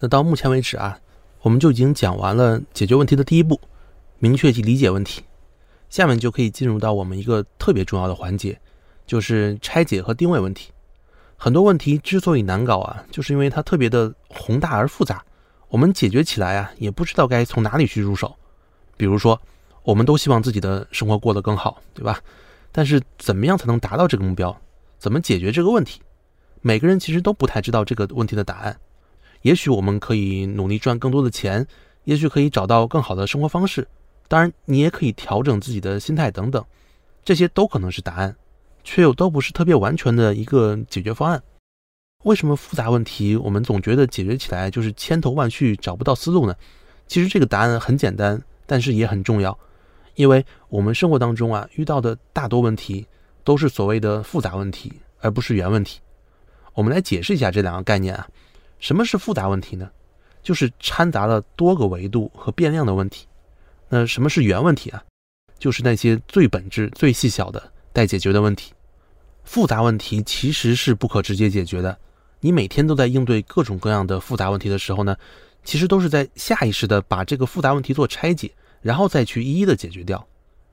那到目前为止啊，我们就已经讲完了解决问题的第一步，明确及理解问题。下面就可以进入到我们一个特别重要的环节，就是拆解和定位问题。很多问题之所以难搞啊，就是因为它特别的宏大而复杂，我们解决起来啊，也不知道该从哪里去入手。比如说，我们都希望自己的生活过得更好，对吧？但是怎么样才能达到这个目标？怎么解决这个问题？每个人其实都不太知道这个问题的答案。也许我们可以努力赚更多的钱，也许可以找到更好的生活方式。当然，你也可以调整自己的心态等等，这些都可能是答案，却又都不是特别完全的一个解决方案。为什么复杂问题我们总觉得解决起来就是千头万绪，找不到思路呢？其实这个答案很简单，但是也很重要，因为我们生活当中啊遇到的大多问题都是所谓的复杂问题，而不是原问题。我们来解释一下这两个概念啊。什么是复杂问题呢？就是掺杂了多个维度和变量的问题。那什么是原问题啊？就是那些最本质、最细小的待解决的问题。复杂问题其实是不可直接解决的。你每天都在应对各种各样的复杂问题的时候呢，其实都是在下意识的把这个复杂问题做拆解，然后再去一一的解决掉。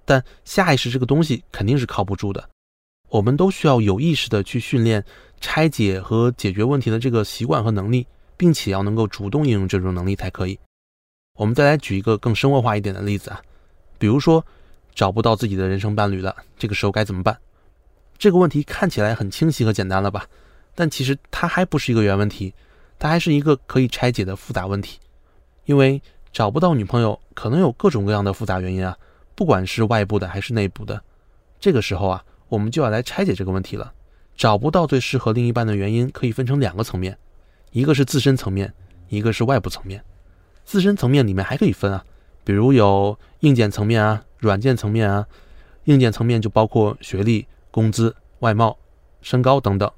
但下意识这个东西肯定是靠不住的。我们都需要有意识的去训练。拆解和解决问题的这个习惯和能力，并且要能够主动应用这种能力才可以。我们再来举一个更生活化一点的例子啊，比如说找不到自己的人生伴侣了，这个时候该怎么办？这个问题看起来很清晰和简单了吧？但其实它还不是一个原问题，它还是一个可以拆解的复杂问题。因为找不到女朋友可能有各种各样的复杂原因啊，不管是外部的还是内部的。这个时候啊，我们就要来拆解这个问题了。找不到最适合另一半的原因可以分成两个层面，一个是自身层面，一个是外部层面。自身层面里面还可以分啊，比如有硬件层面啊、软件层面啊。硬件层面就包括学历、工资、外貌、身高等等；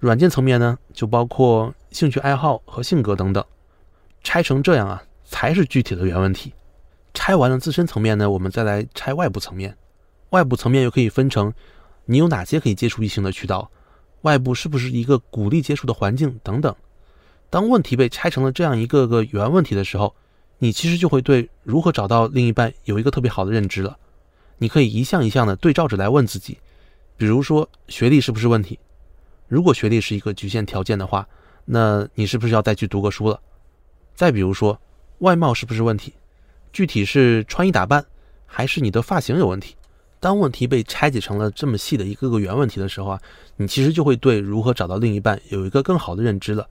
软件层面呢，就包括兴趣爱好和性格等等。拆成这样啊，才是具体的原问题。拆完了自身层面呢，我们再来拆外部层面。外部层面又可以分成你有哪些可以接触异性的渠道。外部是不是一个鼓励接触的环境等等？当问题被拆成了这样一个个原问题的时候，你其实就会对如何找到另一半有一个特别好的认知了。你可以一项一项的对照着来问自己，比如说学历是不是问题？如果学历是一个局限条件的话，那你是不是要再去读个书了？再比如说外貌是不是问题？具体是穿衣打扮，还是你的发型有问题？当问题被拆解成了这么细的一个个原问题的时候啊，你其实就会对如何找到另一半有一个更好的认知了。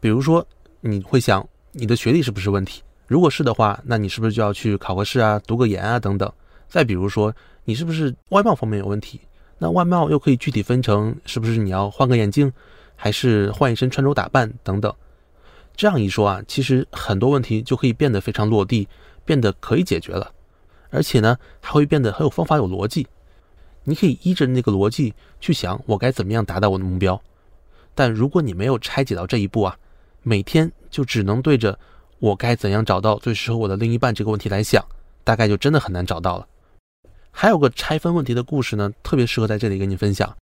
比如说，你会想你的学历是不是问题？如果是的话，那你是不是就要去考个试啊、读个研啊等等？再比如说，你是不是外貌方面有问题？那外貌又可以具体分成是不是你要换个眼镜，还是换一身穿着打扮等等？这样一说啊，其实很多问题就可以变得非常落地，变得可以解决了。而且呢，还会变得很有方法、有逻辑。你可以依着那个逻辑去想，我该怎么样达到我的目标。但如果你没有拆解到这一步啊，每天就只能对着我该怎样找到最适合我的另一半这个问题来想，大概就真的很难找到了。还有个拆分问题的故事呢，特别适合在这里跟你分享。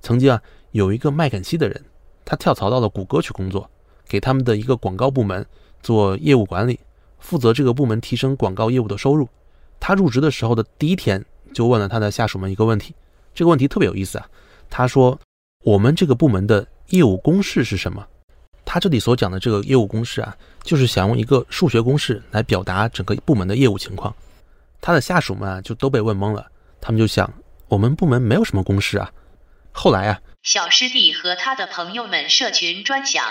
曾经啊，有一个麦肯锡的人，他跳槽到了谷歌去工作，给他们的一个广告部门做业务管理，负责这个部门提升广告业务的收入。他入职的时候的第一天就问了他的下属们一个问题，这个问题特别有意思啊。他说：“我们这个部门的业务公式是什么？”他这里所讲的这个业务公式啊，就是想用一个数学公式来表达整个部门的业务情况。他的下属们啊就都被问懵了，他们就想：我们部门没有什么公式啊。后来啊，小师弟和他的朋友们社群专享，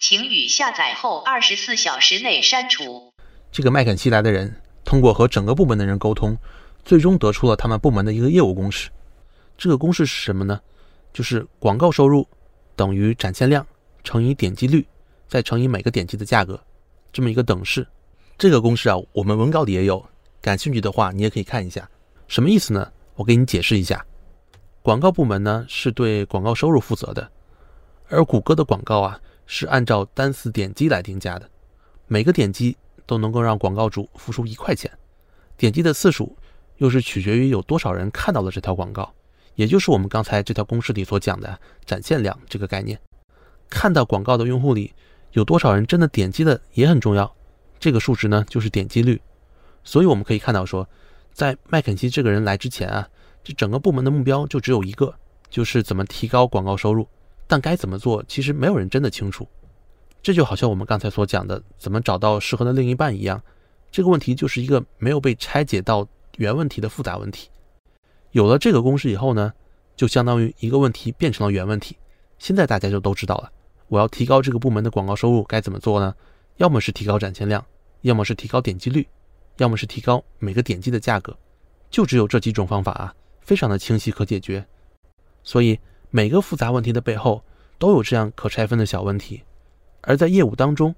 请于下载后二十四小时内删除。这个麦肯锡来的人。通过和整个部门的人沟通，最终得出了他们部门的一个业务公式。这个公式是什么呢？就是广告收入等于展现量乘以点击率，再乘以每个点击的价格，这么一个等式。这个公式啊，我们文稿里也有，感兴趣的话你也可以看一下。什么意思呢？我给你解释一下。广告部门呢是对广告收入负责的，而谷歌的广告啊是按照单次点击来定价的，每个点击。都能够让广告主付出一块钱，点击的次数又是取决于有多少人看到了这条广告，也就是我们刚才这条公式里所讲的展现量这个概念。看到广告的用户里有多少人真的点击的也很重要。这个数值呢，就是点击率。所以我们可以看到说，在麦肯锡这个人来之前啊，这整个部门的目标就只有一个，就是怎么提高广告收入。但该怎么做，其实没有人真的清楚。这就好像我们刚才所讲的，怎么找到适合的另一半一样，这个问题就是一个没有被拆解到原问题的复杂问题。有了这个公式以后呢，就相当于一个问题变成了原问题。现在大家就都知道了，我要提高这个部门的广告收入该怎么做呢？要么是提高展现量，要么是提高点击率，要么是提高每个点击的价格。就只有这几种方法啊，非常的清晰可解决。所以每个复杂问题的背后都有这样可拆分的小问题。而在业务当中，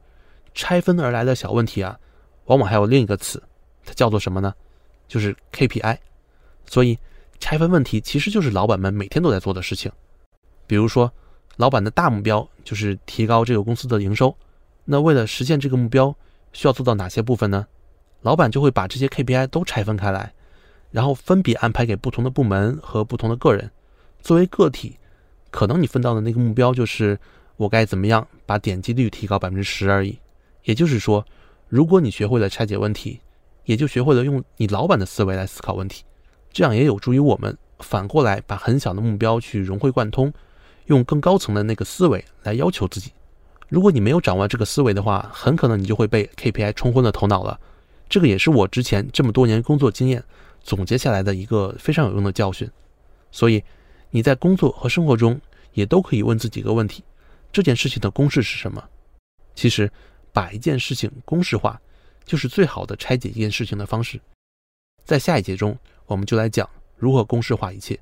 拆分而来的小问题啊，往往还有另一个词，它叫做什么呢？就是 KPI。所以，拆分问题其实就是老板们每天都在做的事情。比如说，老板的大目标就是提高这个公司的营收，那为了实现这个目标，需要做到哪些部分呢？老板就会把这些 KPI 都拆分开来，然后分别安排给不同的部门和不同的个人。作为个体，可能你分到的那个目标就是。我该怎么样把点击率提高百分之十而已？也就是说，如果你学会了拆解问题，也就学会了用你老板的思维来思考问题，这样也有助于我们反过来把很小的目标去融会贯通，用更高层的那个思维来要求自己。如果你没有掌握这个思维的话，很可能你就会被 KPI 冲昏了头脑了。这个也是我之前这么多年工作经验总结下来的一个非常有用的教训。所以你在工作和生活中也都可以问自己一个问题。这件事情的公式是什么？其实，把一件事情公式化，就是最好的拆解一件事情的方式。在下一节中，我们就来讲如何公式化一切。